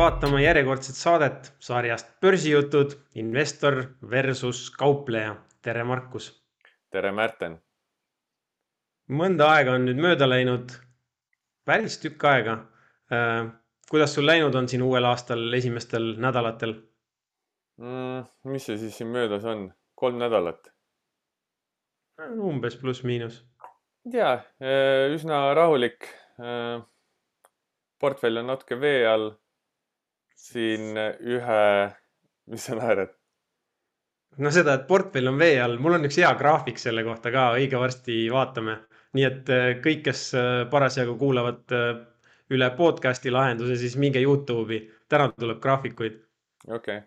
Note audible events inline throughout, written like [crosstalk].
vaatama järjekordset saadet sarjast Börsijutud, investor versus kaupleja. tere, Markus. tere, Märten. mõnda aega on nüüd mööda läinud, päris tükk aega. Äh, kuidas sul läinud on siin uuel aastal esimestel nädalatel mm,? mis see siis siin möödas on, kolm nädalat? umbes pluss-miinus. tea, äh, üsna rahulik. Äh, portfell on natuke vee all siin ühe, mis sa naerad? no seda, et portfell on vee all, mul on üks hea graafik selle kohta ka, õige varsti vaatame. nii et äh, kõik, kes äh, parasjagu kuulavad äh, üle podcast'i lahenduse, siis minge Youtube'i, täna tuleb graafikuid. okei okay.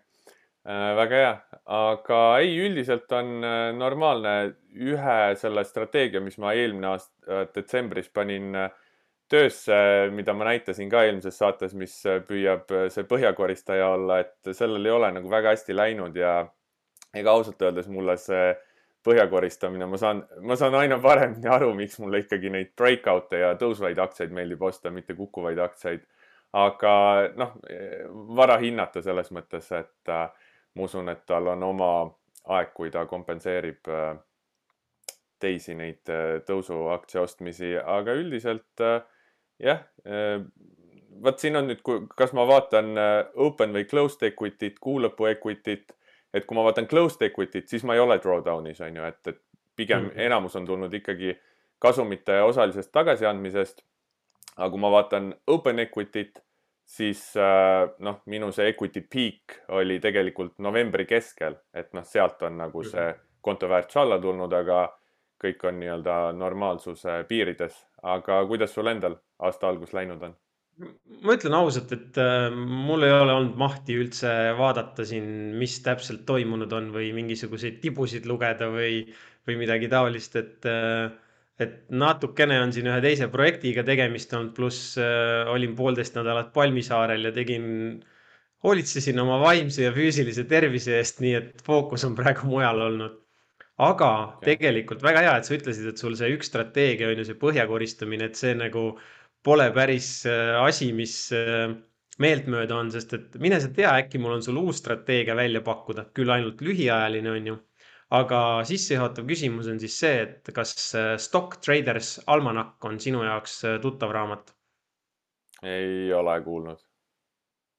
väga hea, aga ei, üldiselt on normaalne ühe selle strateegia, mis ma eelmine aasta detsembris panin äh, töösse, mida ma näitasin ka eelmises saates, mis püüab see põhjakoristaja olla, et sellel ei ole nagu väga hästi läinud ja ega ausalt öeldes mulle see põhjakoristamine, ma saan, ma saan aina paremini aru, miks mulle ikkagi neid breakout'e ja tõusvaid aktsiaid meeldib osta, mitte kukkuvaid aktsiaid. aga noh, vara hinnata selles mõttes, et äh, ma usun, et tal on oma aeg, kui ta kompenseerib äh, teisi neid äh, tõusuaktsia ostmisi, aga üldiselt äh, jah, äh, vot siin on nüüd, kas ma vaatan äh, open või closed equity't, kuu lõpu equity't, et kui ma vaatan closed equity't, siis ma ei ole drawdown'is on ju, et, et pigem mm -hmm. enamus on tulnud ikkagi kasumite osalisest tagasiandmisest. aga kui ma vaatan open equity't, siis äh, noh, minu see equity peak oli tegelikult novembri keskel, et noh, sealt on nagu see mhm. konto väärtus alla tulnud, aga kõik on nii-öelda normaalsuse piirides. Aga kuidas sul endal? aasta algus läinud on? ma ütlen ausalt, et äh, mul ei ole olnud mahti üldse vaadata siin, mis täpselt toimunud on või mingisuguseid tibusid lugeda või, või midagi taolist, et äh, et natukene on siin ühe teise projektiga tegemist olnud, pluss äh, olin poolteist nädalat Palmisaarel ja tegin, hoolitsesin oma vaimse ja füüsilise tervise eest, nii et fookus on praegu mujal olnud. Aga okay. tegelikult väga hea, et sa ütlesid, et sul see üks strateegia on ju see põhja koristamine, et see nagu pole päris äh, asi, mis äh, meeltmööda on, sest et mine sa tea, äkki mul on sul uus strateegia välja pakkuda, küll ainult lühiajaline, on ju. aga sissejuhatav küsimus on siis see, et kas äh, Stock Traders almanakk on sinu jaoks tuttav raamat? ei ole kuulnud.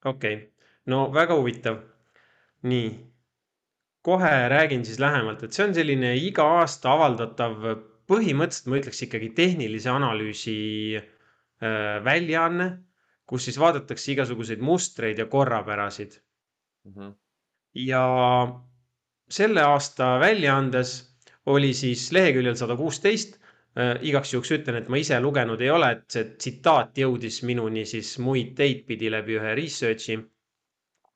okei okay., no väga huvitav. nii, kohe räägin siis lähemalt, et see on selline iga aasta avaldatav, põhimõtteliselt ma ütleks ikkagi tehnilise analüüsi äh, väljaanne, kus siis vaadatakse igasuguseid mustreid ja korrapärasid mm. -hmm. ja selle aasta väljaandes oli siis leheküljel sada kuusteist äh,. igaks juhuks ütlen, et ma ise lugenud ei ole, et see tsitaat jõudis minuni siis muid teid pidi läbi ühe research'i.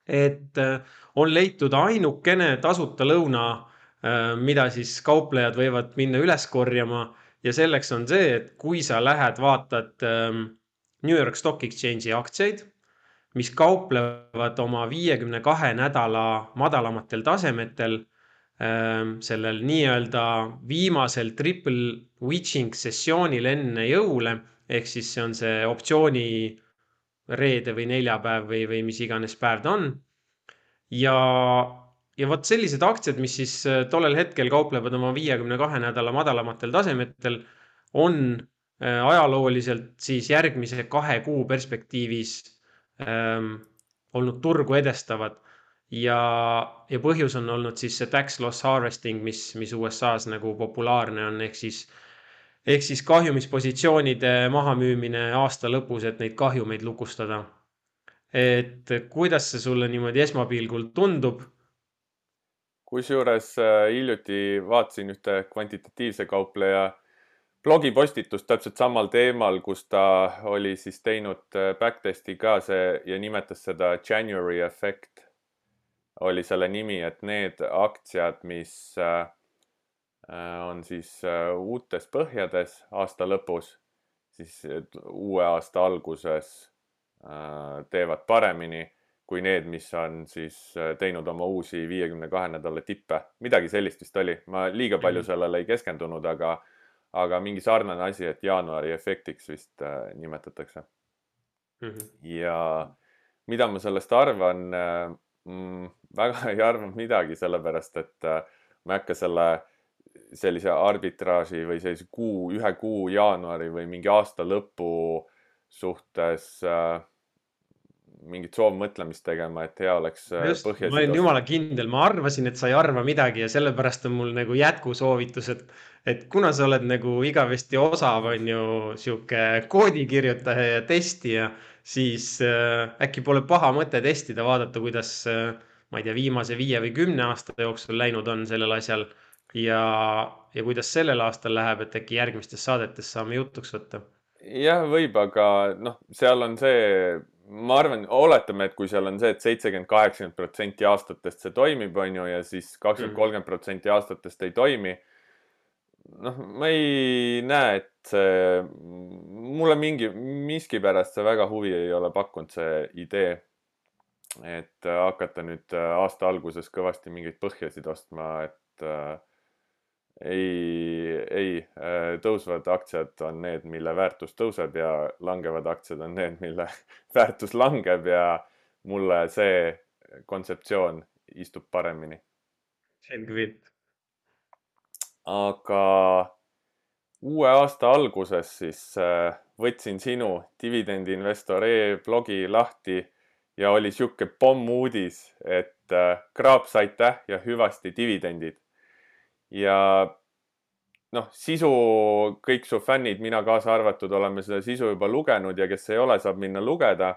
Et äh, on leitud ainukene tasuta lõuna äh,, mida siis kauplejad võivad minna üles korjama. Ja selleks on see, et kui sa lähed, vaatad ähm, New York Stock Exchange'i aktsiaid, mis kauplevad oma viiekümne kahe nädala madalamatel tasemetel ähm, sellel nii-öelda viimasel triple witching sessioonil enne jõule, ehk siis see on see optsiooni reede või neljapäev või, või mis iganes päev ta on. ja ja vot sellised aktsiad, mis siis äh, tollel hetkel kauplevad oma viiekümne kahe nädala madalamatel tasemetel, on äh, ajalooliselt siis järgmise kahe kuu perspektiivis ähm, olnud turgu edestavad. ja, ja põhjus on olnud siis see tax loss harvesting, mis, mis USA-s nagu populaarne on, ehk siis ehk siis kahjumispositsioonide mahamüümine aasta lõpus, et neid kahjumeid lukustada. et kuidas see sulle niimoodi esmapilgul tundub kusjuures äh, hiljuti vaatasin ühte kvantitatiivse kaupleja blogipostitust täpselt samal teemal, kus ta oli siis teinud äh, backtest'i ka see ja nimetas seda January effect oli selle nimi, et need aktsiad, mis äh, on siis uutes põhjades aasta lõpus, siis uue aasta alguses teevad paremini kui need, mis on siis äh, teinud oma uusi viiekümne kahe nädala tippe. midagi sellist vist oli, ma liiga palju mhm. sellele ei keskendunud, aga, aga mingi sarnane asi, et jaanuari efektiks vist äh, nimetatakse mm. -hmm. ja mida ma sellest arvan mm,? väga [laughs] ei arva midagi, sellepärast et äh, ma ei hakka selle sellise arbitraaži või sellise kuu, ühe kuu jaanuari või mingi aasta lõpu suhtes äh, mingit soovmõtlemist tegema, et hea oleks äh, Just, ma olin jumala kindel, ma arvasin, et sa ei arva midagi ja sellepärast on mul nagu jätkusoovitus, et, et kuna sa oled nagu igavesti osav, on ju, sihuke koodikirjutaja ja testija, siis äh, äkki pole paha mõte testida, vaadata, kuidas äh, ma ei tea, viimase viie või kümne aasta jooksul läinud on sellel asjal ja, ja kuidas sellel aastal läheb, et äkki järgmistes saadetes saame jutuks võtta. jah, võib, aga noh, seal on see ma arvan, oletame, et kui seal on see et, et seitsekümmend, kaheksakümmend protsenti aastatest see toimib, on ju, ja siis kakskümmend, mm. kolmkümmend protsenti aastatest ei toimi. noh, ma ei näe, et see, mulle mingi, miskipärast see väga huvi ei ole pakkunud, see idee. et hakata nüüd aasta alguses kõvasti mingeid põhjasid ostma, et äh, ei, ei, äh, tõusvad aktsiad on need, mille väärtus tõuseb ja langevad aktsiad on need, mille [laughs] väärtus langeb ja mulle see kontseptsioon istub paremini. selge pilt. aga uue aasta alguses siis äh, võtsin sinu dividendiinvestor e-blogi lahti ja oli sihuke pommuudis, et äh, kraaps aitäh ja hüvasti dividendid ja noh, sisu, kõik su fännid, mina kaasa arvatud, oleme seda sisu juba lugenud ja kes ei ole, saab minna lugeda.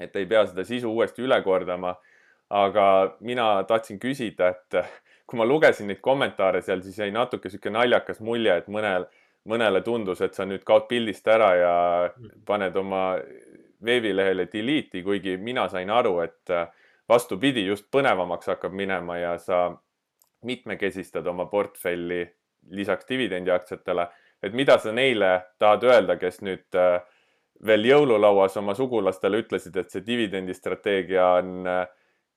et ei pea seda sisu uuesti üle kordama. aga mina tahtsin küsida, et kui ma lugesin neid kommentaare seal, siis jäi natuke sihuke naljakas mulje, et mõnel, mõnele tundus, et sa nüüd kaod pildist ära ja paned oma veebilehele delete'i, kuigi mina sain aru, et vastupidi, just põnevamaks hakkab minema ja sa mitmekesistad oma portfelli lisaks dividendiaktsiatele, et mida sa neile tahad öelda, kes nüüd äh, veel jõululauas oma sugulastele ütlesid, et see dividendistrateegia on äh,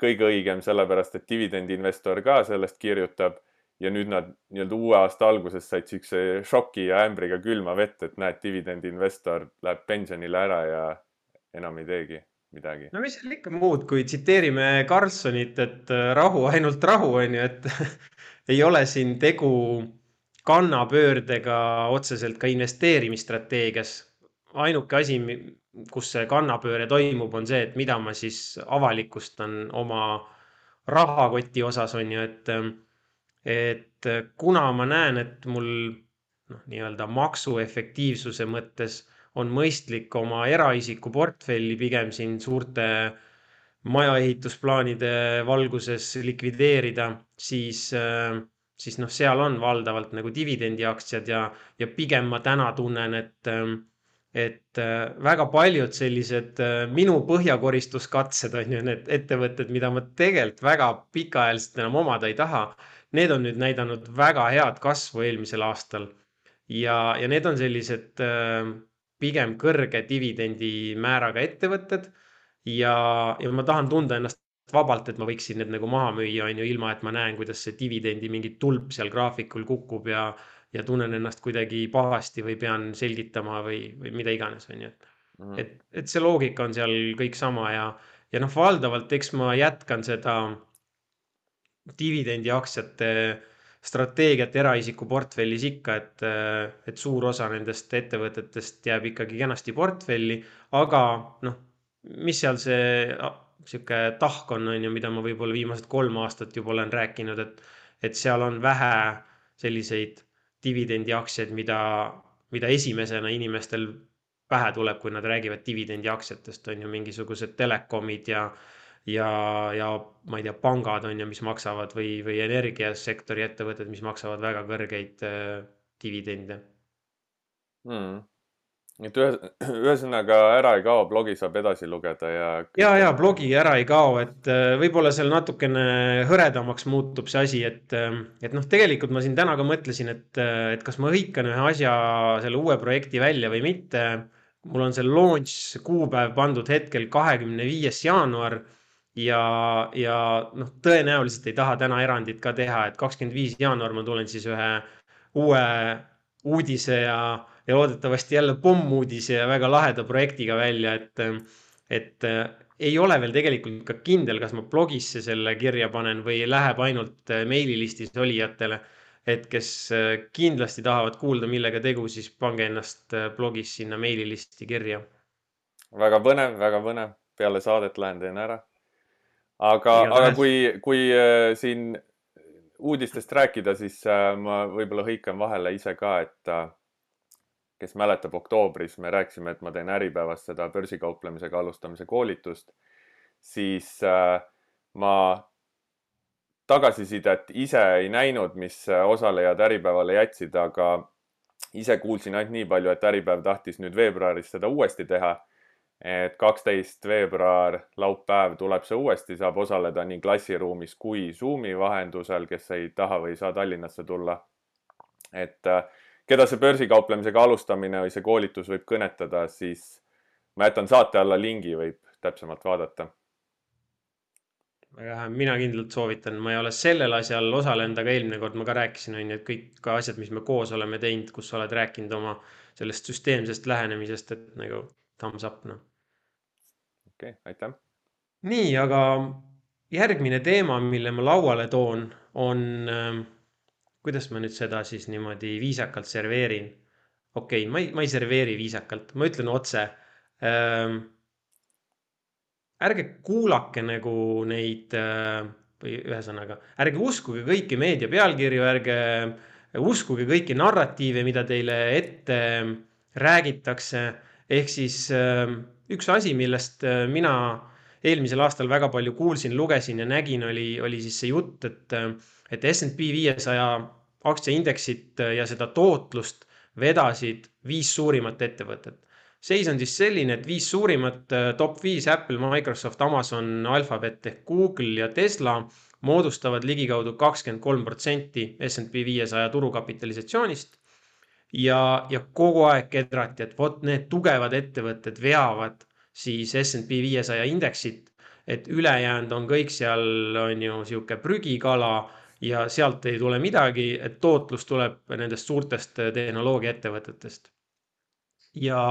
kõige õigem, sellepärast et dividendiinvestor ka sellest kirjutab ja nüüd nad nii-öelda uue aasta alguses said siukse šoki ja ämbriga külma vett, et näed, dividendiinvestor läheb pensionile ära ja enam ei teegi midagi. no mis seal ikka muud, kui tsiteerime Karlssonit, et äh, rahu, ainult rahu, on ju, et [laughs] ei ole siin tegu kannapöördega otseselt ka investeerimisstrateegias. ainuke asi, kus see kannapööre toimub, on see, et mida ma siis avalikustan oma rahakoti osas, on ju, et, et kuna ma näen, et mul noh, nii-öelda maksuefektiivsuse mõttes on mõistlik oma eraisiku portfelli pigem siin suurte majaehitusplaanide valguses likvideerida, siis, siis noh, seal on valdavalt nagu dividendiaktsiad ja, ja pigem ma täna tunnen, et, et väga paljud sellised minu põhjakoristuskatsed on ju need ettevõtted, mida ma tegelikult väga pikaajaliselt enam omada ei taha. Need on nüüd näidanud väga head kasvu eelmisel aastal ja, ja need on sellised pigem kõrge dividendimääraga ettevõtted ja, ja ma tahan tunda ennast vabalt, et ma võiksin need nagu maha müüa, on ju, ilma et ma näen, kuidas see dividendi mingi tulp seal graafikul kukub ja, ja tunnen ennast kuidagi pahasti või pean selgitama või, või mida iganes, on ju, et mm. et, et see loogika on seal kõik sama ja, ja noh, valdavalt eks ma jätkan seda dividendiaktsiate strateegiat eraisiku portfellis ikka, et, et suur osa nendest ettevõtetest jääb ikkagi kenasti portfelli, aga noh, mis seal see sihuke tahk on, on ju, mida ma võib-olla viimased kolm aastat juba olen rääkinud, et, et seal on vähe selliseid dividendiaktsiaid, mida, mida esimesena inimestel pähe tuleb, kui nad räägivad dividendiaktsiatest, on ju mingisugused telekomid ja ja, ja ma ei tea, pangad on ju, mis maksavad või, või energiasektori ettevõtted, mis maksavad väga kõrgeid äh, dividende hmm.. et ühes, [clears throat] ühesõnaga ära ei kao, blogi saab edasi lugeda ja. ja, ja blogi ära ei kao, et äh, võib-olla seal natukene hõredamaks muutub see asi, et, äh, et noh, tegelikult ma siin täna ka mõtlesin, et, äh, et kas ma hõikan ühe asja, selle uue projekti välja või mitte. mul on see launch kuupäev pandud hetkel kahekümne viies jaanuar ja, ja noh, tõenäoliselt ei taha täna erandit ka teha, et kakskümmend viis jaanuar ma tulen siis ühe uue uudise ja, ja loodetavasti jälle pommuudise ja väga laheda projektiga välja, et, et ei ole veel tegelikult ka kindel, kas ma blogisse selle kirja panen või läheb ainult äh, meililistis olijatele. et kes äh, kindlasti tahavad kuulda, millega tegu, siis pange ennast äh, blogis sinna meililisti kirja. väga põnev, väga põnev, peale saadet lähen teen ära. Aga, aga kui, kui äh, siin uudistest rääkida, siis äh, ma võib-olla hõikan vahele ise ka, et äh, kes mäletab, oktoobris me rääkisime, et ma teen Äripäevas seda börsikauplemisega alustamise koolitust, siis ma tagasisidet ise ei näinud, mis osalejad Äripäevale jätsid, aga ise kuulsin ainult nii palju, et Äripäev tahtis nüüd veebruaris seda uuesti teha. Et kaksteist veebruar, laupäev tuleb see uuesti, saab osaleda nii klassiruumis kui Zoomi vahendusel, kes ei taha või ei saa Tallinnasse tulla. et äh, keda see börsikauplemisega alustamine või see koolitus võib kõnetada, siis ma jätan saate alla lingi, võib täpsemalt vaadata. väga hea, mina kindlalt soovitan, ma ei ole sellel asjal osalenud, aga eelmine kord ma ka rääkisin, on ju, et kõik ka asjad, mis me koos oleme teinud, kus sa oled rääkinud oma sellest süsteemsest lähenemisest, et nagu thumbs up, noh. Okei okay,, aitäh. nii, aga järgmine teema, mille ma lauale toon, on äh, kuidas ma nüüd seda siis niimoodi viisakalt serveerin? okei okay,, ma ei, ma ei serveeri viisakalt, ma ütlen otse ähm,. ärge kuulake nagu neid äh, või ühesõnaga, ärge uskuge kõiki meedia pealkirju, ärge uskuge kõiki narratiive, mida teile ette räägitakse. Ehk siis äh, üks asi, millest äh, mina eelmisel aastal väga palju kuulsin, lugesin ja nägin, oli, oli siis see jutt, et et SNP viiesaja aktsiaindeksit ja seda tootlust vedasid viis suurimat ettevõtet. seis on siis selline, et viis suurimat top viis Apple, Microsoft, Amazon, Alphabet ehk Google ja Tesla moodustavad ligikaudu kakskümmend kolm protsenti SNP viiesaja turukapitalisatsioonist. Ja, ja kogu aeg kedrati, et vot need tugevad ettevõtted veavad siis SNP viiesaja indeksit, et ülejäänud on kõik seal on ju sihuke prügikala ja sealt ei tule midagi, et tootlus tuleb nendest suurtest tehnoloogiaettevõtetest. ja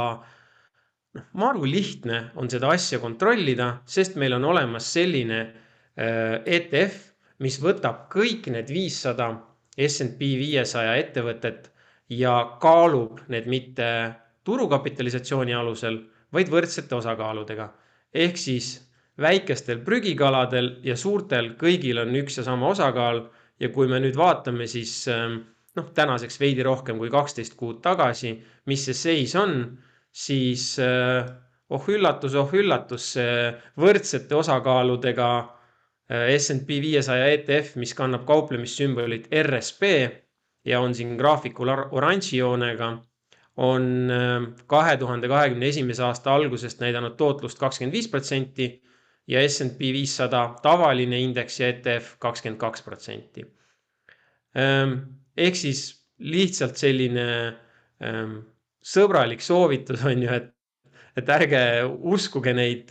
noh, maru lihtne on seda asja kontrollida, sest meil on olemas selline äh, ETF, mis võtab kõik need viissada SNP viiesaja ettevõtet ja kaalub need mitte turukapitalisatsiooni alusel, vaid võrdsete osakaaludega. ehk siis väikestel prügikaladel ja suurtel kõigil on üks ja sama osakaal ja kui me nüüd vaatame, siis ähm, noh, tänaseks veidi rohkem kui kaksteist kuud tagasi, mis see seis on, siis äh, oh üllatus, oh üllatus, võrdsete osakaaludega äh, SNP viiesaja ETF, mis kannab kauplemissümbolit RSP ja on siin graafikul oranži joonega, on ähm, kahe tuhande kahekümne esimese aasta algusest näidanud tootlust kakskümmend viis protsenti ja SNP viissada tavaline indeks ja ETF kakskümmend kaks protsenti. Ehm, ehk siis lihtsalt selline ähm, sõbralik soovitus on ju, et, et ärge uskuge neid,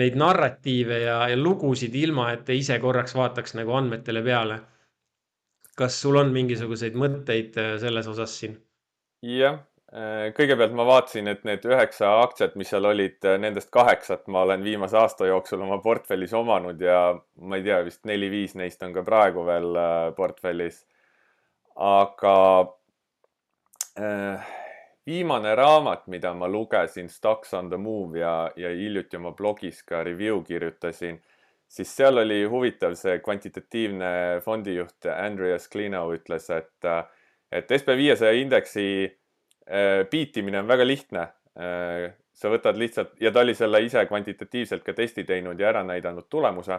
neid narratiive ja, ja lugusid ilma, et te ise korraks vaataks nagu andmetele peale. Kas sul on mingisuguseid mõtteid äh, selles osas siin? jah, Äh, kõigepealt ma vaatasin, et need üheksa aktsiat, mis seal olid, äh, nendest kaheksat ma olen viimase aasta jooksul oma portfellis omanud ja ma ei tea, vist neli-viis neist on ka praegu veel portfellis. aga viimane raamat, mida ma lugesin, Stocks on the move ja, ja hiljuti oma blogis ka review kirjutasin, siis seal oli huvitav see kvantitatiivne fondijuht Andreas Klino ütles, et, et SB viiesaja indeksi äh, on väga lihtne. Äh, sa võtad lihtsalt ja ta oli selle ise kvantitatiivselt ka testi teinud ja ära näidanud tulemuse.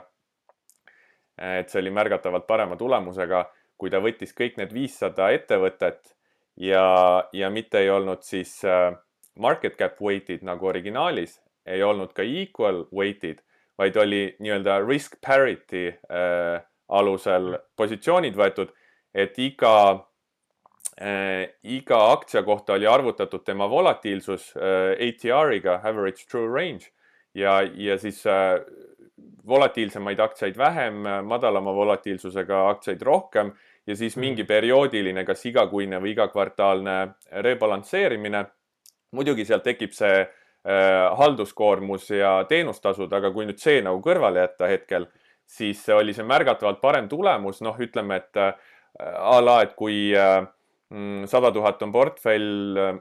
et see oli märgatavalt parema tulemusega, kui ta võttis kõik need viissada ettevõtet ja, ja mitte ei olnud siis äh, market cap weighted nagu originaalis, ei olnud ka equal weighted, vaid oli nii-öelda risk parity äh, alusel positsioonid võetud, et iga äh, iga aktsia kohta oli arvutatud tema volatiilsus äh, ATR-iga, average true range ja, ja siis äh, volatiilsemaid aktsiaid vähem, madalama volatiilsusega aktsiaid rohkem ja siis mm. mingi perioodiline, kas igakuine või igakvartaalne rebalansseerimine. muidugi sealt tekib see halduskoormus ja teenustasud, aga kui nüüd see nagu kõrvale jätta hetkel, siis oli see märgatavalt parem tulemus, noh, ütleme, et a la, et kui mm, sada tuhat on portfell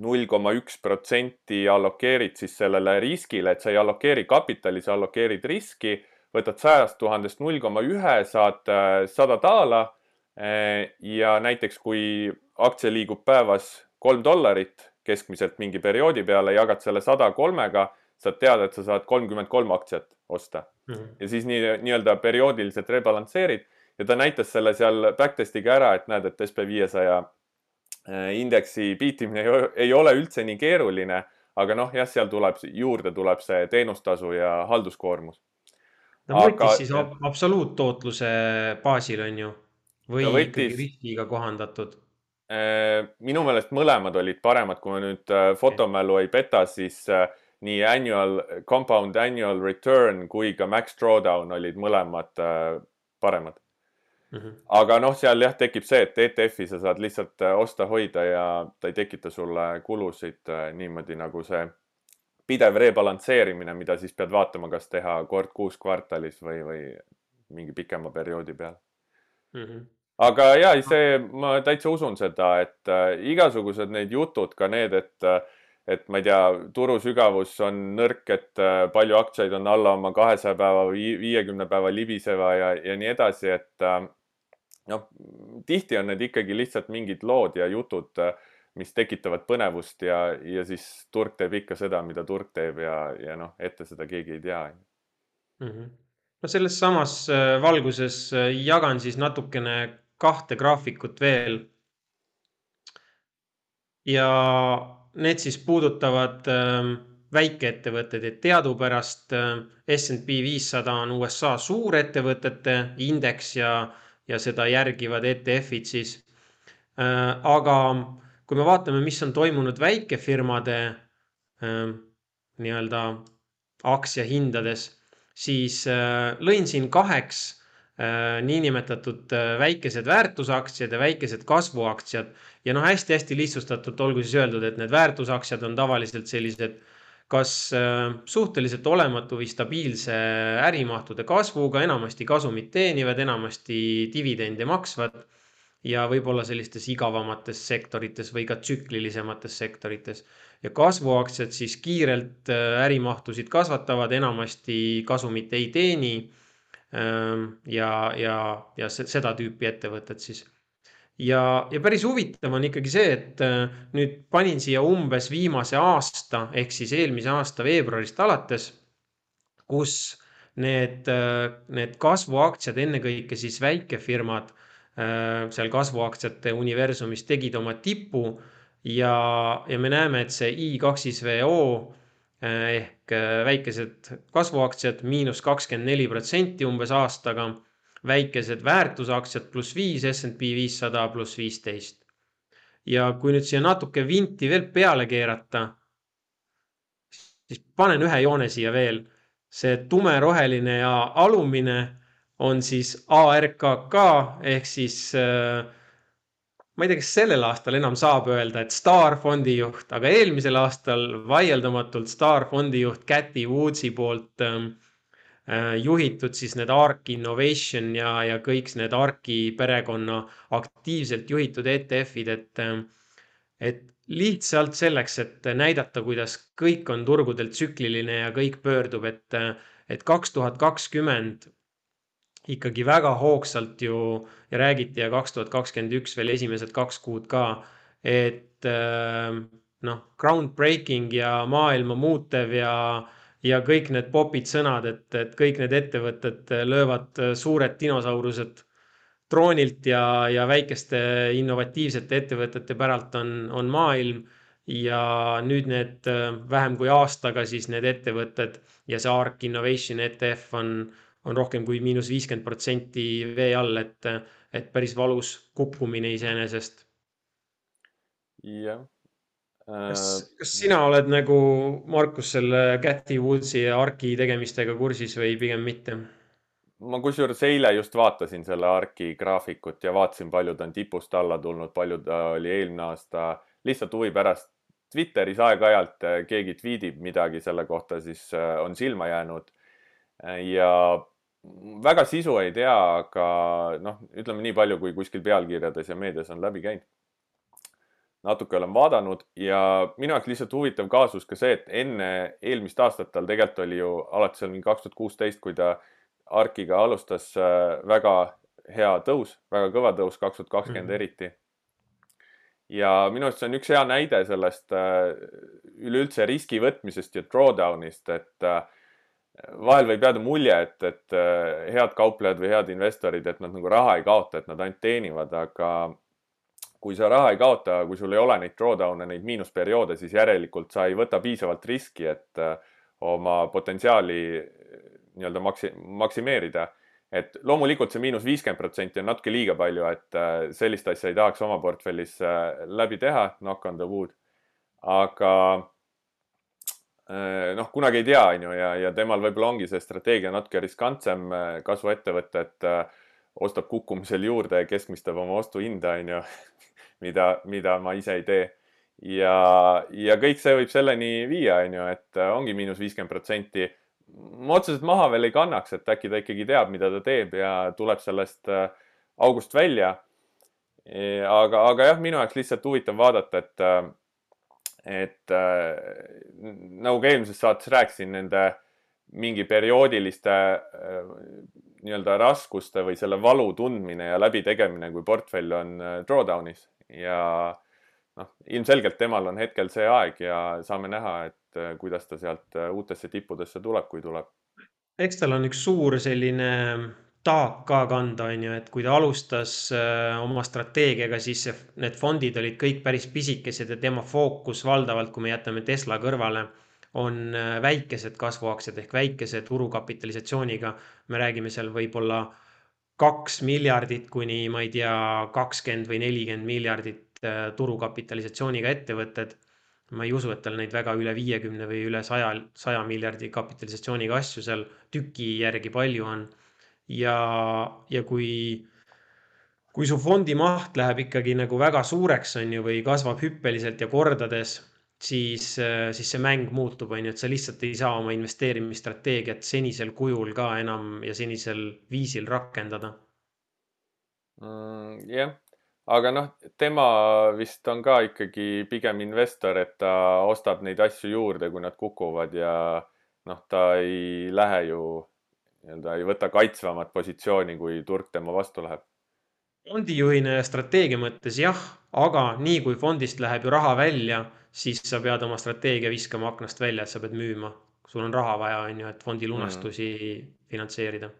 null koma üks protsenti allokeerid siis sellele riskile, et sa ei allokeeri kapitali, sa allokeerid riski, võtad sajast tuhandest null koma ühe, saad äh, sada daala. Äh, ja näiteks, kui aktsia liigub päevas kolm dollarit keskmiselt mingi perioodi peale, jagad selle sada kolmega, saad teada, et sa saad kolmkümmend kolm aktsiat osta mm. -hmm. ja siis nii, nii-öelda perioodiliselt rebalansseerid ja ta näitas selle seal backtest'iga ära, et näed, et SB viiesaja Äh, indeksi biitimine ei ole üldse nii keeruline, aga noh, jah, seal tuleb juurde tuleb see teenustasu ja halduskoormus. ta võttis aga, siis absoluuttootluse baasil on ju või võttis, ikkagi riskiga kohandatud? Äh, minu meelest mõlemad olid paremad, kui ma nüüd äh, fotomälu ei peta, siis nii annual, compound annual return kui ka max drawdown olid mõlemad paremad Mm -hmm. aga noh, seal jah, tekib see, et ETF-i sa saad lihtsalt äh, osta-hoida ja ta ei tekita sulle kulusid äh, niimoodi nagu see pidev rebalansseerimine, mida siis pead vaatama, kas teha kord kuus kvartalis või, või mingi pikema perioodi peal mm. -hmm. Aga ja see, ma täitsa usun seda, et äh, igasugused need jutud, ka need, et äh, et ma ei tea, turu sügavus on nõrk, et äh, palju aktsiaid on alla oma kahesaja päeva viiekümne päeva libiseva ja, ja nii edasi, et noh, tihti on need ikkagi lihtsalt mingid lood ja jutud, mis tekitavad põnevust ja, ja siis turg teeb ikka seda, mida turg teeb ja, ja noh, ette seda keegi ei tea mm. -hmm. No selles samas äh, valguses äh, jagan siis natukene kahte graafikut veel. ja need siis puudutavad ähm, väikeettevõtteid, et teadupärast äh, SNP viissada on USA suurettevõtete indeks ja ja seda järgivad ETF-id siis. Aga kui me vaatame, mis on toimunud väikefirmade äh, nii-öelda aktsiahindades, siis äh, lõin siin kaheks niinimetatud väikesed väärtusaktsiad ja väikesed kasvuaktsiad. Ja noh, hästi-hästi lihtsustatult olgu siis öeldud, et need väärtusaktsiad on tavaliselt sellised kas äh, suhteliselt olematu või stabiilse ärimahtude kasvuga, enamasti kasumit teenivad, enamasti dividende maksvad ja võib-olla sellistes igavamates sektorites või ka tsüklilisemates sektorites. ja kasvuaktsiad siis kiirelt äh, ärimahtusid kasvatavad, enamasti kasumit ei teeni. Ähm, ja, ja, ja seda tüüpi ettevõtted siis ja, ja päris huvitav on ikkagi see, et äh, nüüd panin siia umbes viimase aasta ehk siis eelmise aasta veebruarist alates, kus need, äh, need kasvuaktsiad, ennekõike siis väikefirmad seal kasvuaktsiate universumis tegid oma tipu ja, ja me näeme, et see I2VO ehk väikesed kasvuaktsiad miinus kakskümmend neli protsenti umbes aastaga väikesed väärtusaktsiad pluss viis, SNP viissada pluss viisteist. ja kui nüüd siia natuke vinti veel peale keerata, siis panen ühe joone siia veel. see tumeroheline ja alumine on siis ARKK ehk siis äh, ma ei tea, kas sellel aastal enam saab öelda, et Star fondi juht, aga eelmisel aastal vaieldamatult Star fondi juht Käti Woodsi poolt ähm, Äh, juhitud siis need ARK Innovation ja, ja kõik need ARK-i perekonna aktiivselt juhitud ETF-id, et, äh, et lihtsalt selleks, et näidata, kuidas kõik on turgudel tsükliline ja kõik pöördub, et, äh, et kaks tuhat kakskümmend ikkagi väga hoogsalt ju ja räägiti ja kaks tuhat kakskümmend üks veel esimesed kaks kuud ka, et noh, groundbreaking ja maailma muutev ja ja kõik need popid sõnad, et, et kõik need ettevõtted löövad suured dinosaurused troonilt ja, ja väikeste innovatiivsete ettevõtete päralt on, on maailm. ja nüüd need vähem kui aastaga siis need ettevõtted ja see ARK Innovation ETF on, on rohkem kui miinus viiskümmend protsenti vee all, et, et päris valus kukkumine iseenesest. jah kas, äh, kas sina oled nagu, Markus, selle Cathy Woodsi ja Arki tegemistega kursis või pigem mitte? ma kusjuures eile just vaatasin selle Arki graafikut ja vaatasin, palju ta on tipust alla tulnud, palju ta oli eelmine aasta, lihtsalt huvi pärast Twitteris aeg-ajalt keegi tweetib midagi selle kohta, siis on silma jäänud. ja väga sisu ei tea, aga noh, ütleme nii palju, kui kuskil pealkirjades ja meedias on läbi käinud. natuke olen vaadanud ja minu jaoks lihtsalt huvitav kaasus ka see, et enne eelmist aastat tal tegelikult oli ju alates seal mingi kaks tuhat kuusteist, kui ta Arkiga alustas äh, väga hea tõus, väga kõva tõus, kaks tuhat kakskümmend mhm. eriti. ja minu arust see on üks hea näide sellest äh, üleüldse riski võtmisest ja drawdown'ist, et äh, vahel võib jääda mulje, et, et äh, head kauplejad või head investorid, et nad nagu raha ei kaota, et nad ainult teenivad, aga kui sa raha ei kaota, kui sul ei ole neid drawdown'e, neid miinusperioode, siis järelikult sa ei võta piisavalt riski, et äh, oma potentsiaali äh, nii-öelda maksi-, maksimeerida. et loomulikult see miinus viiskümmend protsenti on natuke liiga palju, et sellist asja ei tahaks oma portfellis läbi teha, knock on the wood. aga noh, kunagi ei tea, on ju, ja, ja temal võib-olla ongi see strateegia natuke riskantsem äh, kasvuettevõte, et äh, ostab kukkumisel juurde ja keskmistab oma ostuhinda, on ju, [laughs] mida, mida ma ise ei tee. ja, ja kõik see võib selleni viia, on ju, et ongi miinus viiskümmend protsenti. ma otseselt maha veel ei kannaks, et äkki ta ikkagi teab, mida ta teeb ja tuleb sellest august välja. aga, aga jah, minu jaoks lihtsalt huvitav vaadata, et et äh, nagu ka eelmises saates rääkisin, nende mingi perioodiliste äh, nii-öelda raskuste või selle valu tundmine ja läbitegemine, kui portfell on äh, drawdown'is ja noh, ilmselgelt temal on hetkel see aeg ja saame näha, et kuidas ta sealt uutesse tippudesse tuleb, kui tuleb. eks tal on üks suur selline taak ka kanda, on ju, et kui ta alustas äh, oma strateegiaga, siis see, need fondid olid kõik päris pisikesed ja tema fookus valdavalt, kui me jätame Tesla kõrvale, on äh, väikesed kasvuaktsiad ehk väikese turukapitalisatsiooniga. me räägime seal võib-olla kaks miljardit kuni ma ei tea, kakskümmend või nelikümmend miljardit äh, turukapitalisatsiooniga ettevõtted. ma ei usu, et tal neid väga üle viiekümne või üle saja, saja miljardi kapitalisatsiooniga asju seal tüki järgi palju on ja, ja kui, kui su fondi maht läheb ikkagi nagu väga suureks, on ju, või kasvab hüppeliselt ja kordades, siis, siis see mäng muutub, on ju, et sa lihtsalt ei saa oma investeerimisstrateegiat senisel kujul ka enam ja senisel viisil rakendada mm,. jah, aga noh, tema vist on ka ikkagi pigem investor, et ta ostab neid asju juurde, kui nad kukuvad ja noh, ta ei lähe ju nii-öelda ei võta kaitsvamat positsiooni, kui turg tema vastu läheb. fondijuhina ja strateegia mõttes jah, aga nii kui fondist läheb ju raha välja, siis sa pead oma strateegia viskama aknast välja, et sa pead müüma. sul on raha vaja, on ju, et fondi mm. lunastusi mm. finantseerida.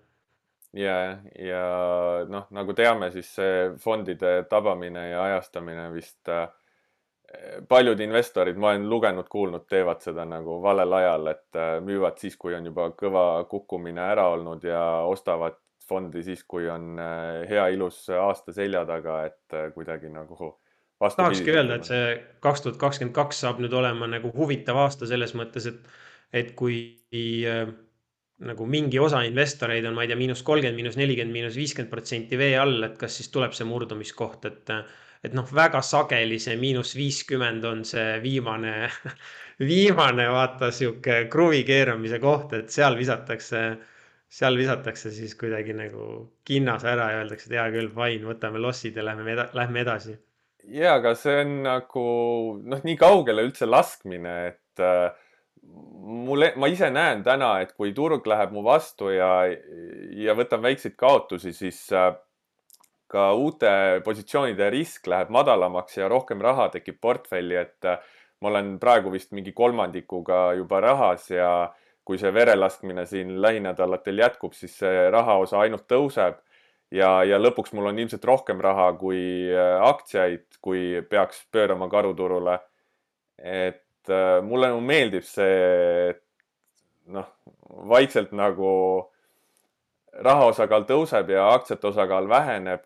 ja, ja noh, nagu teame, siis see fondide tabamine ja ajastamine vist äh, paljud investorid, ma olen lugenud, kuulnud, teevad seda nagu valel ajal, et äh, müüvad siis, kui on juba kõva kukkumine ära olnud ja ostavad fondi siis, kui on äh, hea ilus aasta selja taga, et äh, kuidagi nagu tahakski öelda, et see kaks tuhat kakskümmend kaks saab nüüd olema nagu huvitav aasta selles mõttes, et, et kui äh, nagu mingi osa investoreid on, ma ei tea, miinus kolmkümmend, miinus nelikümmend, miinus viiskümmend protsenti vee all, et kas siis tuleb see murdumiskoht, et et noh, väga sageli see miinus viiskümmend on see viimane [laughs] viimane vaata sihuke kruvi keeramise koht, et seal visatakse, seal visatakse siis kuidagi nagu kinnas ära ja öeldakse, et hea küll, fine, võtame lossid ja lähme, lähme edasi. ja, aga see on nagu noh, nii kaugele üldse laskmine, et äh, mulle, ma ise näen täna, et kui turg läheb mu vastu ja, ja võtan väikseid kaotusi, siis äh, ka uute positsioonide risk läheb madalamaks ja rohkem raha tekib portfelli, et äh, ma olen praegu vist mingi kolmandikuga juba rahas ja kui see verelaskmine siin lähinädalatel jätkub, siis see rahaosa ainult tõuseb ja, ja lõpuks mul on ilmselt rohkem raha kui äh, aktsiaid, kui peaks pöörama karuturule. et äh, mulle nagu meeldib see, noh, vaikselt nagu raha osakaal tõuseb ja aktsiate osakaal väheneb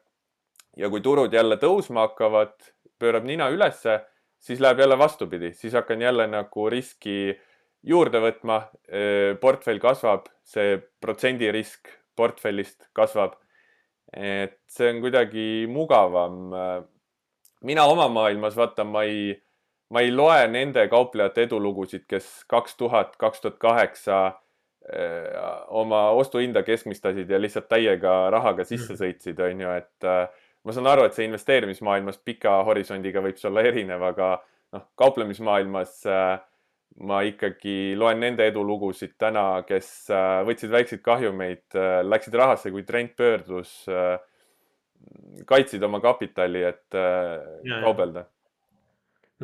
ja kui turud jälle tõusma hakkavad, pöörab nina ülesse, siis läheb jälle vastupidi, siis hakkan jälle nagu riski juurde võtma. portfell kasvab, see protsendirisk portfellist kasvab. et see on kuidagi mugavam. mina oma maailmas vaata, ma ei, ma ei loe nende kauplejate edulugusid, kes kaks tuhat, kaks tuhat kaheksa oma ostuhinda keskmistasid ja lihtsalt täiega rahaga sisse mm. sõitsid, on ju, et ma saan aru, et see investeerimismaailmas pika horisondiga võib see olla erinev, aga noh, kauplemismaailmas äh, ma ikkagi loen nende edulugusid täna, kes äh, võtsid väikseid kahjumeid, läksid rahasse, kui trend pöördus, kaitsid oma kapitali, et ja, kaubelda.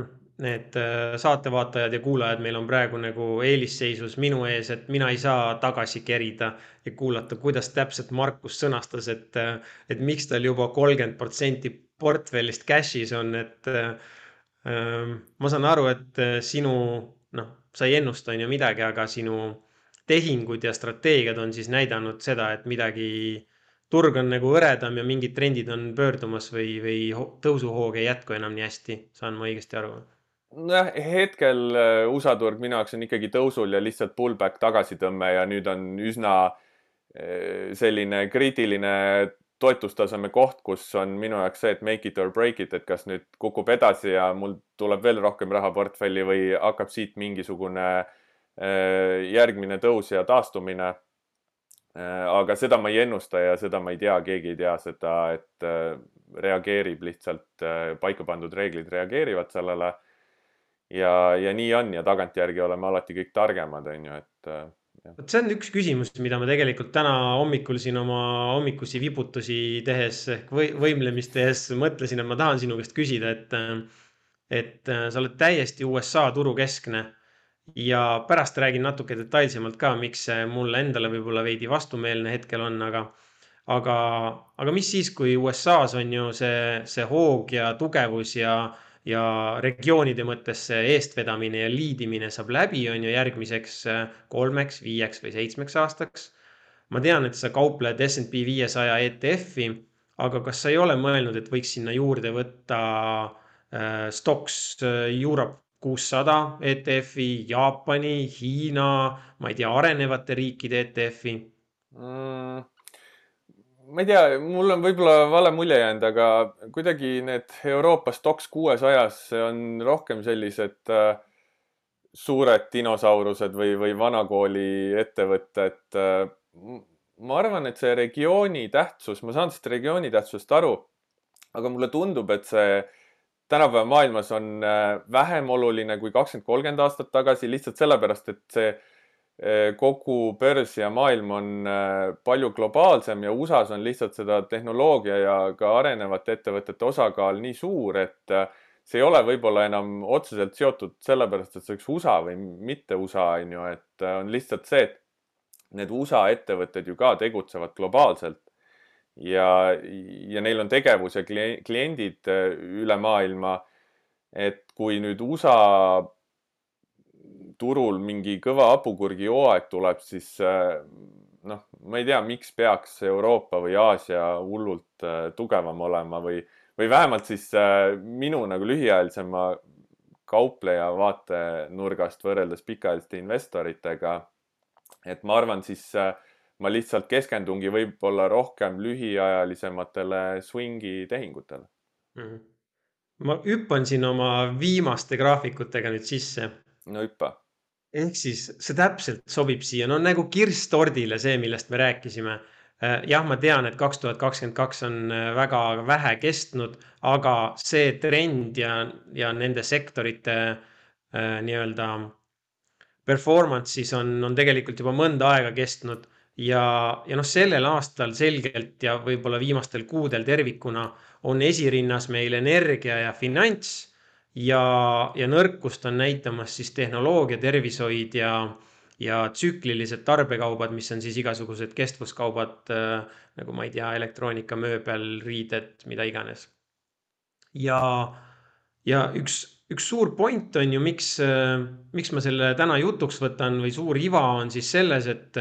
Noh, need äh, saatevaatajad ja kuulajad meil on praegu nagu eelisseisus minu ees, et mina ei saa tagasi kerida ja kuulata, kuidas täpselt Markus sõnastas, et, äh, et miks tal juba kolmkümmend protsenti portfellist cash'is on, et äh, ähm, ma saan aru, et sinu, noh, sa ei ennusta on ju midagi, aga sinu tehingud ja strateegiad on siis näidanud seda, et midagi turg on nagu hõredam ja mingid trendid on pöördumas või, või tõusuhoog ei jätku enam nii hästi, saan ma õigesti aru? Nojah, hetkel äh, USA turg minu jaoks on ikkagi tõusul ja lihtsalt pullback tagasitõmme ja nüüd on üsna äh, selline kriitiline toetustaseme koht, kus on minu jaoks see, et make it or break it, et kas nüüd kukub edasi ja mul tuleb veel rohkem raha portfelli või hakkab siit mingisugune äh, järgmine tõus ja taastumine aga seda ma ei ennusta ja seda ma ei tea, keegi ei tea seda, et reageerib lihtsalt paika pandud reeglid reageerivad sellele. Ja, ja nii on ja tagantjärgi oleme alati kõik targemad, on ju, et. vot see on üks küsimus, mida ma tegelikult täna hommikul siin oma hommikusi vibutusi tehes ehk või võimlemist tehes mõtlesin, et ma tahan sinu käest küsida, et, et sa oled täiesti USA turukeskne ja pärast räägin natuke detailsemalt ka, miks see mulle endale võib-olla veidi vastumeelne hetkel on, aga, aga, aga mis siis, kui USA-s on ju see, see hoog ja tugevus ja, ja regioonide mõttes see eestvedamine ja liidimine saab läbi, on ju järgmiseks äh, kolmeks, viieks või seitsmeks aastaks. ma tean, et sa kaupled SNP viiesaja ETF-i, aga kas sa ei ole mõelnud, et võiks sinna juurde võtta äh, Stocks äh, Europe kuussada ETF-i, Jaapani, Hiina, ma ei tea, arenevate riikide ETF-i mm,? Ma ei tea, mul on võib-olla vale mulje jäänud, aga kuidagi need Euroopa Stoxx kuuesajas on rohkem sellised äh, suured dinosaurused või, või vanakooli ettevõtted äh,. ma arvan, et see regiooni tähtsus, ma saan sellest regiooni tähtsusest aru, aga mulle tundub, et see tänapäeva maailmas on äh, vähem oluline kui kakskümmend, kolmkümmend aastat tagasi lihtsalt sellepärast, et see kogu börs ja maailm on äh, palju globaalsem ja USA-s on lihtsalt seda tehnoloogia ja ka arenevate ettevõtete osakaal nii suur, et see ei ole võib-olla enam otseselt seotud sellepärast, et see oleks USA või mitte USA, on ju, et on lihtsalt see, et need USA ettevõtted ju ka tegutsevad globaalselt ja, ja neil on tegevus ja kliendid äh, üle maailma. et kui nüüd USA turul mingi kõva hapukurgi hooaeg tuleb, siis äh, noh, ma ei tea, miks peaks Euroopa või Aasia hullult äh, tugevam olema või, või vähemalt siis minu nagu lühiajalisema kaupleja vaatenurgast võrreldes pikaajaliste investoritega. et ma arvan siis äh, ma lihtsalt keskendungi võib-olla rohkem lühiajalisematele swing'i tehingutele mm. -hmm. ma hüppan siin oma viimaste graafikutega nüüd sisse. no hüppa. Ehk siis see täpselt sobib siia, no nagu kirss tordile, see, millest me rääkisime. Äh, jah, ma tean, et kaks tuhat kakskümmend kaks on äh, väga vähe kestnud, aga see trend ja, ja nende sektorite äh, nii-öelda performance'is on, on tegelikult juba mõnda aega kestnud. Ja, ja noh, sellel aastal selgelt ja võib-olla viimastel kuudel tervikuna on esirinnas meil energia ja finants ja, ja nõrkust on näitamas siis tehnoloogia, tervishoid ja, ja tsüklilised tarbekaubad, mis on siis igasugused kestvuskaubad äh, nagu ma ei tea, elektroonika, mööbel, riided, mida iganes. ja, ja üks, üks suur point on ju, miks äh,, miks ma selle täna jutuks võtan või suur iva on siis selles, et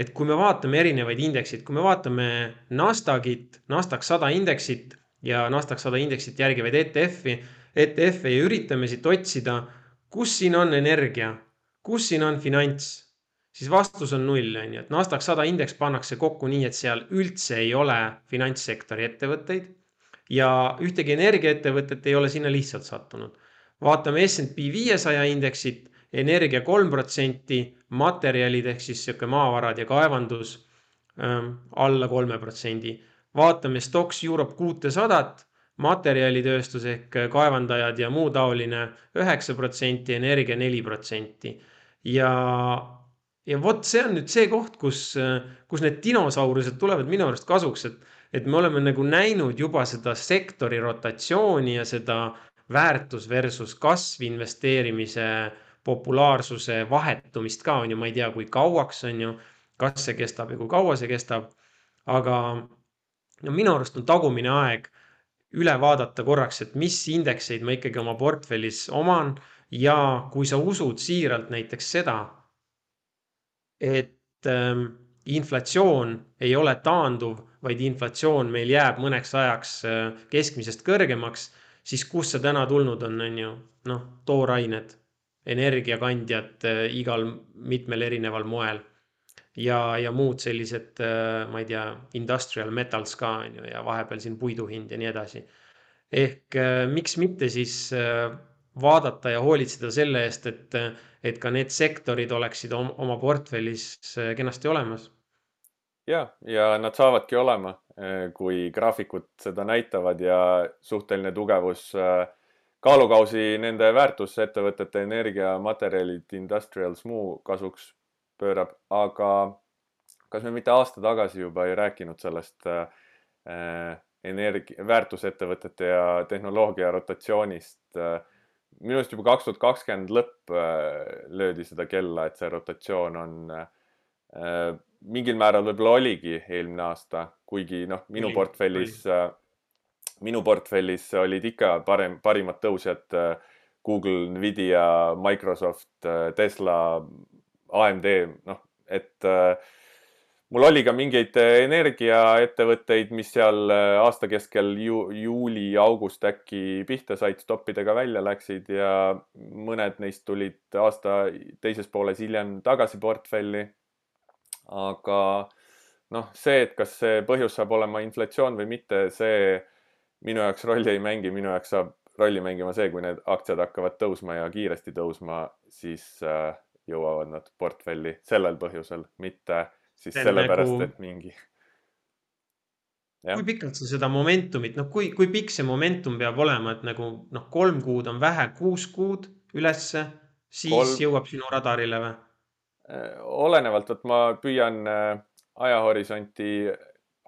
et kui me vaatame erinevaid indeksid, kui me vaatame Nasdaqit, Nasdaq sada indeksit ja Nasdaq sada indeksit järgivaid ETF-i, ETF-e ja üritame siit otsida, kus siin on energia, kus siin on finants, siis vastus on null, on ju, et Nasdaq sada indeks pannakse kokku nii, et seal üldse ei ole finantssektori ettevõtteid ja ühtegi energiaettevõtet ei ole sinna lihtsalt sattunud vaatame SNP viiesaja indeksit, energia kolm protsenti, materjalid ehk siis sihuke maavarad ja kaevandus ähm, alla kolme protsendi. vaatame Stocks Europe kuutesadat, materjalitööstus ehk kaevandajad ja muu taoline üheksa protsenti, energia neli protsenti. ja, ja vot see on nüüd see koht, kus, kus need dinosaurused tulevad minu arust kasuks, et, et me oleme nagu näinud juba seda sektori rotatsiooni ja seda väärtus versus kasv investeerimise populaarsuse vahetumist ka on ju, ma ei tea, kui kauaks on ju, kas see kestab ja kui kaua see kestab. aga no minu arust on tagumine aeg üle vaadata korraks, et mis indekseid ma ikkagi oma portfellis oman ja kui sa usud siiralt näiteks seda, et ähm, inflatsioon ei ole taanduv, vaid inflatsioon meil jääb mõneks ajaks äh, keskmisest kõrgemaks, siis kust see täna tulnud on, on ju, noh, toorained energiakandjad äh, igal mitmel erineval moel. Ja, ja muud sellised, äh, ma ei tea, industrial metals ka on ju ja vahepeal siin puidu hind ja nii edasi. ehk äh, miks mitte siis vaadata ja hoolitseda selle eest, et, et ka need sektorid oleksid oma portfellis kenasti olemas. ja, ja nad saavadki olema, kui graafikud seda näitavad ja suhteline tugevus äh, kaalukausi nende väärtusettevõtete energiamaterjalid, industrials, muu kasuks pöörab, aga kas me mitte aasta tagasi juba ei rääkinud sellest äh, energia, väärtusettevõtete ja tehnoloogia rotatsioonist äh,? minu arust juba kaks tuhat kakskümmend lõpp äh, löödi seda kella, et see rotatsioon on äh, mingil määral võib-olla oligi eelmine aasta, kuigi noh, minu portfellis äh, minu portfellis olid ikka parem, parimad tõusjad äh, Google, Nvidia, Microsoft, äh, Tesla, AMD, noh, et äh, mul oli ka mingeid energiaettevõtteid, mis seal aasta keskel ju, juuli-august äkki pihta said, stoppidega välja läksid ja mõned neist tulid aasta teises pooles hiljem tagasi portfelli. aga noh, see, et kas see põhjus saab olema inflatsioon või mitte, see minu jaoks rolli ei mängi, minu jaoks saab rolli mängima see, kui need aktsiad hakkavad tõusma ja kiiresti tõusma, siis äh, jõuavad nad portfelli sellel põhjusel, mitte siis sellepärast nagu..., et mingi. kui pikalt sa seda momentumit, noh, kui, kui pikk see momentum peab olema, et nagu noh, kolm kuud on vähe, kuus kuud ülesse, siis kolm... jõuab sinu radarile või? Äh, olenevalt, vot ma püüan äh, ajahorisonti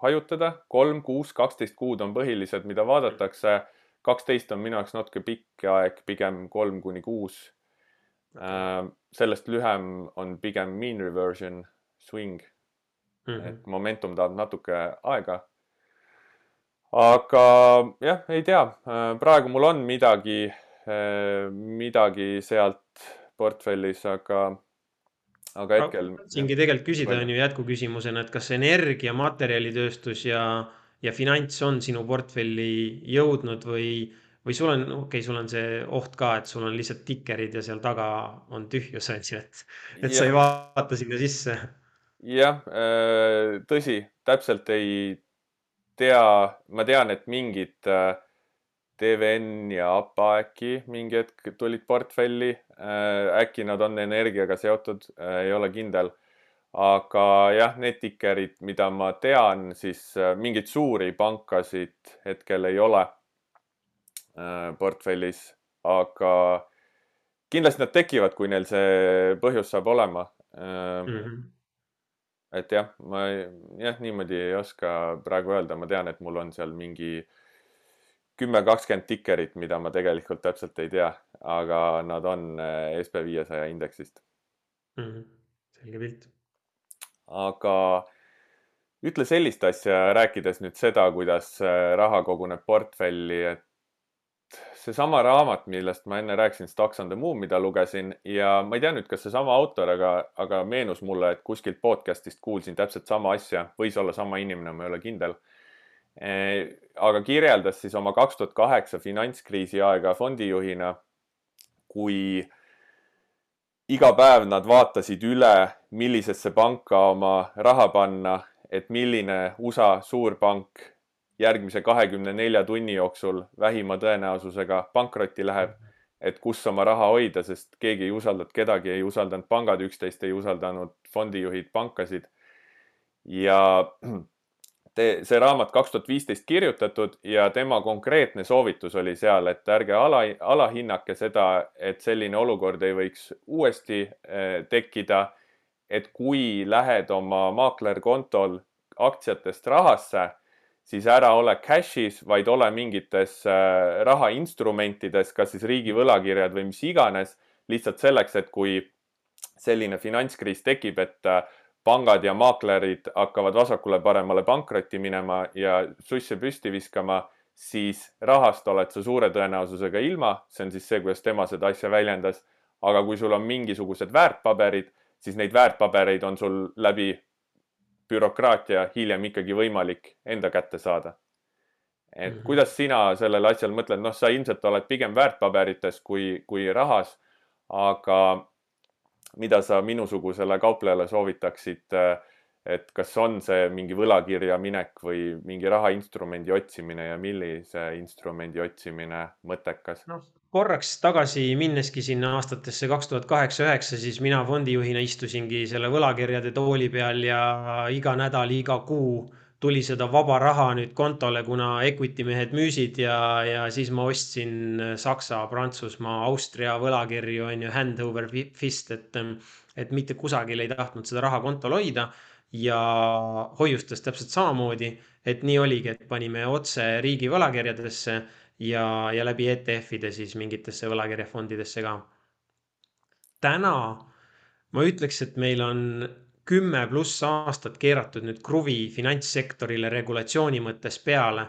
hajutada, kolm, kuus, kaksteist kuud on põhilised, mida vaadatakse. kaksteist on minu jaoks natuke pikk aeg, pigem kolm kuni kuus. Sellest lühem on pigem mean reversion, swing mm. -hmm. et momentum tahab natuke aega. aga jah, ei tea, praegu mul on midagi, midagi sealt portfellis, aga aga hetkel. tahtsingi tegelikult küsida, on ju jätkuküsimusena, et kas energia, materjalitööstus ja, ja finants on sinu portfelli jõudnud või, või sul on, okei okay,, sul on see oht ka, et sul on lihtsalt tikerid ja seal taga on tühjus, on ju, et, et ja. sa ei vaata sinna sisse. jah, äh, tõsi, täpselt ei tea, ma tean, et mingid äh, TVN ja APA äkki mingi hetk tulid portfelli. Äh, äkki nad on energiaga seotud, ei ole kindel. aga jah, need tikerid, mida ma tean, siis mingeid suuri pankasid hetkel ei ole portfellis, aga kindlasti nad tekivad, kui neil see põhjus saab olema mm. -hmm et jah, ma jah, niimoodi ei oska praegu öelda, ma tean, et mul on seal mingi äh, kümme, kakskümmend tikerit, mida ma tegelikult täpselt ei tea, aga nad on eh, SB viiesaja indeksist mm. -hmm. selge pilt. aga ütle sellist asja, rääkides nüüd seda, kuidas eh, raha koguneb portfelli, et seesama raamat, millest ma enne rääkisin, Stocks on the Move, mida lugesin ja ma ei tea nüüd, kas seesama autor, aga, aga meenus mulle, et kuskilt podcast'ist kuulsin täpselt sama asja, võis olla sama inimene, ma ei ole kindel. Eh, aga kirjeldas siis oma kaks tuhat kaheksa finantskriisi aega fondijuhina, kui iga päev nad vaatasid üle, millisesse panka oma raha panna, et milline USA suurpank järgmise kahekümne nelja tunni jooksul vähima tõenäosusega pankrotti läheb. et kus oma raha hoida, sest keegi ei usaldanud kedagi, ei usaldanud pangad üksteist, ei usaldanud fondijuhid pankasid. ja te, see raamat kaks tuhat viisteist kirjutatud ja tema konkreetne soovitus oli seal, et ärge ala, alahinnake seda, et selline olukord ei võiks uuesti eh, tekkida. et kui lähed oma maaklerkontol aktsiatest rahasse siis ära ole cash'is, vaid ole mingites äh, rahainstrumentides, kas siis riigi võlakirjad või mis iganes, lihtsalt selleks, et kui selline finantskriis tekib, et äh, pangad ja maaklerid hakkavad vasakule-paremale pankrotti minema ja susse püsti viskama, siis rahast oled sa suure tõenäosusega ilma, see on siis see, kuidas tema seda asja väljendas. aga kui sul on mingisugused väärtpaberid, siis neid väärtpabereid on sul läbi bürokraatia hiljem ikkagi võimalik enda kätte saada. et mm -hmm. kuidas sina sellele asjale mõtled, noh, sa ilmselt oled pigem väärtpaberites kui, kui rahas, aga mida sa minusugusele kauplejale soovitaksid, et kas on see mingi võlakirja minek või mingi rahainstrumendi otsimine ja millise instrumendi otsimine mõttekas? noh, korraks tagasi minneski sinna aastatesse kaks tuhat kaheksa, üheksa, siis mina fondijuhina istusingi selle võlakirjade tooli peal ja iga nädal, iga kuu tuli seda vaba raha nüüd kontole, kuna equity mehed müüsid ja, ja siis ma ostsin Saksa, Prantsusmaa, Austria võlakirju on ju hand over fist, et, et mitte kusagil ei tahtnud seda raha kontol hoida ja hoiustas täpselt samamoodi, et nii oligi, et panime otse riigi võlakirjadesse ja, ja läbi ETF-ide siis mingitesse võlakirjafondidesse ka. täna ma ütleks, et meil on kümme pluss aastat keeratud nüüd kruvi finantssektorile regulatsiooni mõttes peale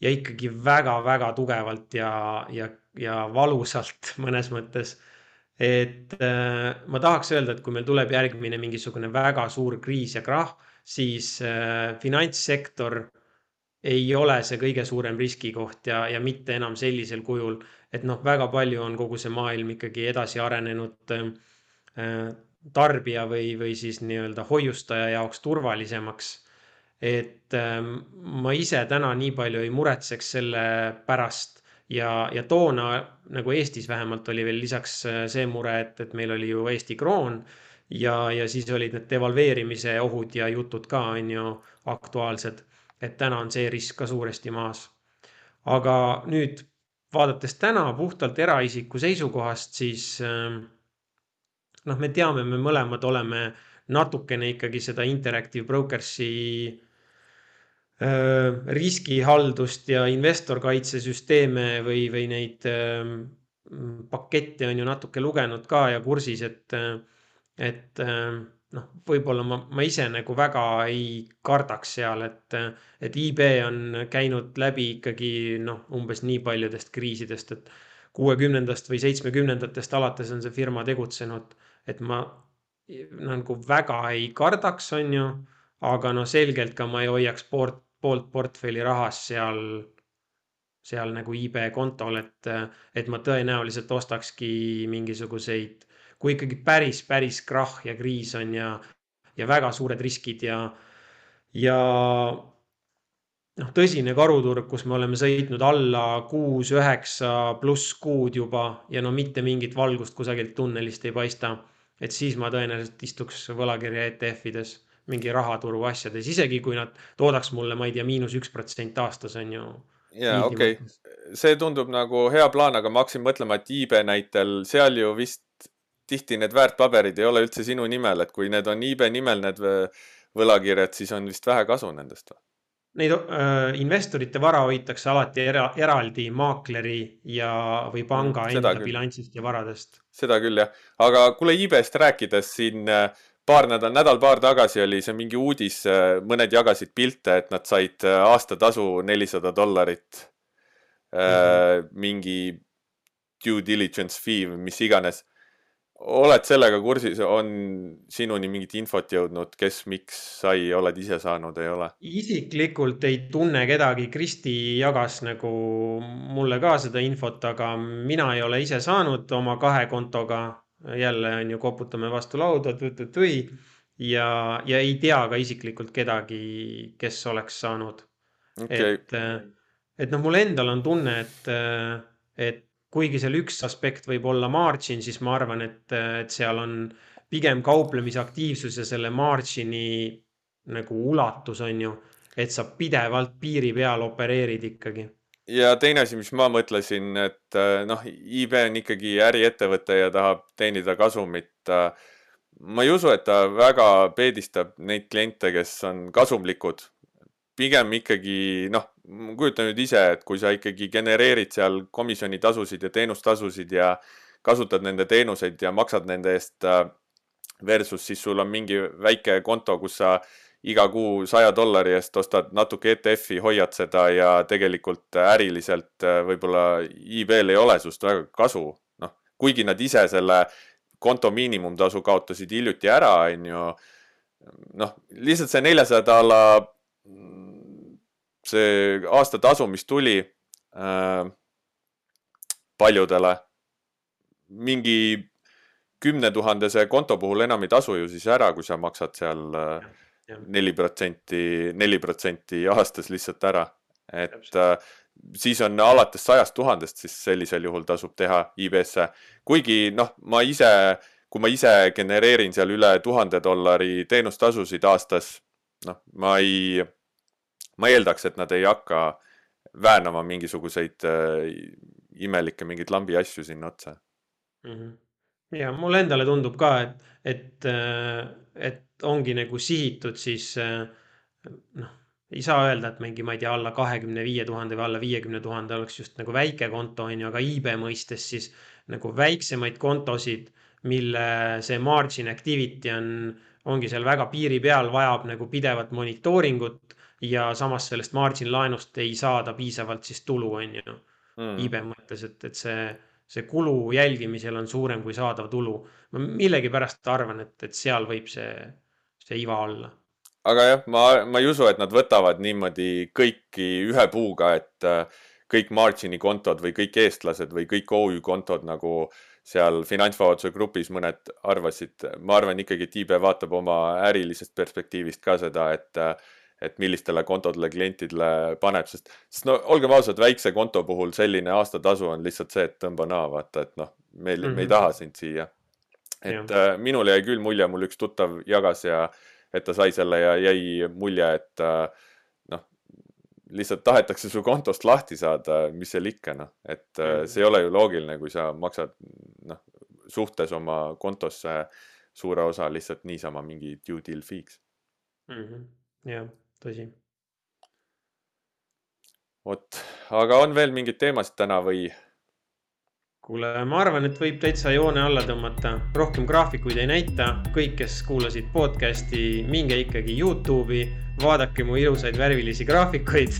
ja ikkagi väga-väga tugevalt ja, ja, ja valusalt [laughs] mõnes mõttes. et äh, ma tahaks öelda, et kui meil tuleb järgmine mingisugune väga suur kriis ja krahh, siis äh, finantssektor ei ole see kõige suurem riskikoht ja, ja mitte enam sellisel kujul, et noh, väga palju on kogu see maailm ikkagi edasi arenenud äh, tarbija või, või siis nii-öelda hoiustaja jaoks turvalisemaks. et äh, ma ise täna nii palju ei muretseks selle pärast ja, ja toona nagu Eestis vähemalt oli veel lisaks äh, see mure, et, et meil oli ju Eesti kroon ja, ja siis olid need devalveerimise ohud ja jutud ka on ju aktuaalsed et täna on see risk ka suuresti maas. aga nüüd vaadates täna puhtalt eraisiku seisukohast, siis ähm, noh, me teame, me mõlemad oleme natukene ikkagi seda Interactive Brokers'i äh, riskihaldust ja investorkaitsesüsteeme või, või neid äh, pakette on ju natuke lugenud ka ja kursis, et, et äh, noh, võib-olla ma, ma ise nagu väga ei kardaks seal, et, et IB on käinud läbi ikkagi noh, umbes nii paljudest kriisidest, et kuuekümnendast või seitsmekümnendatest alates on see firma tegutsenud, et ma nagu väga ei kardaks, on ju, aga no selgelt ka ma ei hoiaks poolt, poolt portfelli rahas seal, seal nagu IB kontol, et, et ma tõenäoliselt ostakski mingisuguseid kui ikkagi päris, päris krahh ja kriis on ja, ja väga suured riskid ja, ja noh, tõsine karuturg, kus me oleme sõitnud alla kuus, üheksa pluss kuud juba ja no mitte mingit valgust kusagilt tunnelist ei paista. et siis ma tõenäoliselt istuks võlakirja ETF-ides, mingi rahaturu asjades, isegi kui nad toodaks mulle, ma ei tea, miinus üks protsent aastas on ju. ja okei okay., see tundub nagu hea plaan, aga ma hakkasin mõtlema, et iibe näitel seal ju vist tihti need väärtpaberid ei ole üldse sinu nimel, et kui need on iibe nimel, need võlakirjad, siis on vist vähe kasu nendest või? Neid äh, investorite vara hoitakse alati era, eraldi maakleri ja, või panga mm, enda küll. bilansist ja varadest. seda küll jah, aga kuule iibest rääkides siin äh, paar nädal, nädal-paar tagasi oli see mingi uudis, äh, mõned jagasid pilte, et nad said äh, aastatasu nelisada dollarit mm. -hmm. mingi due diligence fee või mis iganes oled sellega kursis, on sinuni mingit infot jõudnud, kes, miks sai, oled ise saanud, ei ole? isiklikult ei tunne kedagi, Kristi jagas nagu mulle ka seda infot, aga mina ei ole ise saanud oma kahe kontoga. jälle on ju, koputame vastu lauda, tõi ja, ja ei tea ka isiklikult kedagi, kes oleks saanud okay.. et, et noh, mul endal on tunne, et, et kuigi seal üks aspekt võib olla margin, siis ma arvan, et, et seal on pigem kauplemisaktiivsus ja selle margin'i nagu ulatus on ju, et sa pidevalt piiri peal opereerid ikkagi ja teine asi, mis ma mõtlesin, et noh, IB on ikkagi äriettevõte ja tahab teenida kasumit. Ma ei usu, et ta väga peedistab neid kliente, kes on kasumlikud. pigem ikkagi noh, kujuta nüüd ise, et kui sa ikkagi genereerid seal komisjonitasusid ja teenustasusid ja kasutad nende teenuseid ja maksad nende eest äh, versus siis sul on mingi väike konto, kus sa iga kuu saja dollari eest ostad natuke ETF-i, hoiad seda ja tegelikult äriliselt äh, võib-olla IB-l ei ole sinust väga kasu. noh, kuigi nad ise selle konto miinimumtasu kaotasid hiljuti ära, on ju. noh, lihtsalt see neljasaja dolla, see aastatasu, mis tuli äh, paljudele, mingi kümne tuhandese konto puhul enam ei tasu ju siis ära, kui sa maksad seal äh, neli protsenti, neli protsenti aastas lihtsalt ära. et äh, siis on alates sajast tuhandest, siis sellisel juhul tasub teha IB-sse. kuigi noh, ma ise, kui ma ise genereerin seal üle tuhande dollari teenustasusid aastas, noh, ma ei, ma eeldaks, et nad ei hakka väänama mingisuguseid äh, imelikke mingeid lambi asju sinna otsa mm. -hmm ja mulle endale tundub ka, et, et, äh, et ongi nagu sihitud siis äh, noh, ei saa öelda, et mingi, ma ei tea, alla kahekümne viie tuhande või alla viiekümne tuhande oleks just nagu väike konto on ju, aga iibe mõistes siis nagu väiksemaid kontosid, mille see margin activity on, ongi seal väga piiri peal, vajab nagu pidevat monitooringut ja samas sellest margin laenust ei saada piisavalt siis tulu, on ju mm., iibe mõttes, et, et see see kulu jälgimisel on suurem kui saadav tulu. ma millegipärast arvan, et, et seal võib see, see iva olla. aga jah, ma, ma ei usu, et nad võtavad niimoodi kõiki ühe puuga, et äh, kõik margin'i kontod või kõik eestlased või kõik OÜ kontod nagu seal finantsvabaduse grupis mõned arvasid. ma arvan ikkagi, et IB vaatab oma ärilisest perspektiivist ka seda, et äh, et millistele kontodele klientidele paneb, sest, sest no olgem ausad, väikse konto puhul selline aastatasu on lihtsalt see, et tõmba naa, vaata, et noh, meil mm, -hmm. me ei mhm. taha sind siia. et äh, minul jäi küll mulje, mul üks tuttav jagas ja et ta sai selle ja jäi mulje, et äh, noh, lihtsalt tahetakse su kontost lahti saada, mis seal ikka noh, et mm -hmm. see ei ole ju loogiline, kui sa maksad noh, suhtes oma kontosse suure osa lihtsalt niisama mingi due deal fee'ks mm. -hmm. jah tõsi. vot, aga on veel mingeid teemasid täna või? kuule, ma arvan, et võib täitsa joone alla tõmmata, rohkem graafikuid ei näita. kõik, kes kuulasid podcast'i, minge ikkagi Youtube'i, vaadake mu ilusaid värvilisi graafikuid.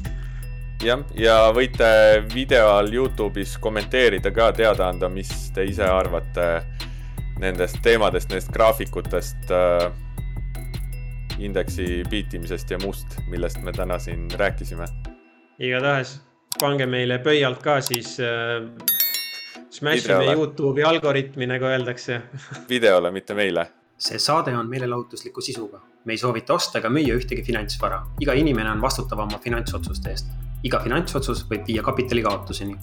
jah, ja võite video all Youtube'is kommenteerida ka, teada anda, mis te ise arvate nendest teemadest, nendest graafikutest äh, indeksi biitimisest ja muust, millest me täna siin rääkisime. igatahes pange meile pöialt ka siis äh,, smash ime Youtube'i algoritmi, nagu öeldakse [laughs] videole, mitte meile. see saade on meelelahutusliku sisuga. me ei soovita osta ega müüa ühtegi finantsvara. iga inimene on vastutav oma finantsotsuste eest. iga finantsotsus võib viia kapitali kaotuseni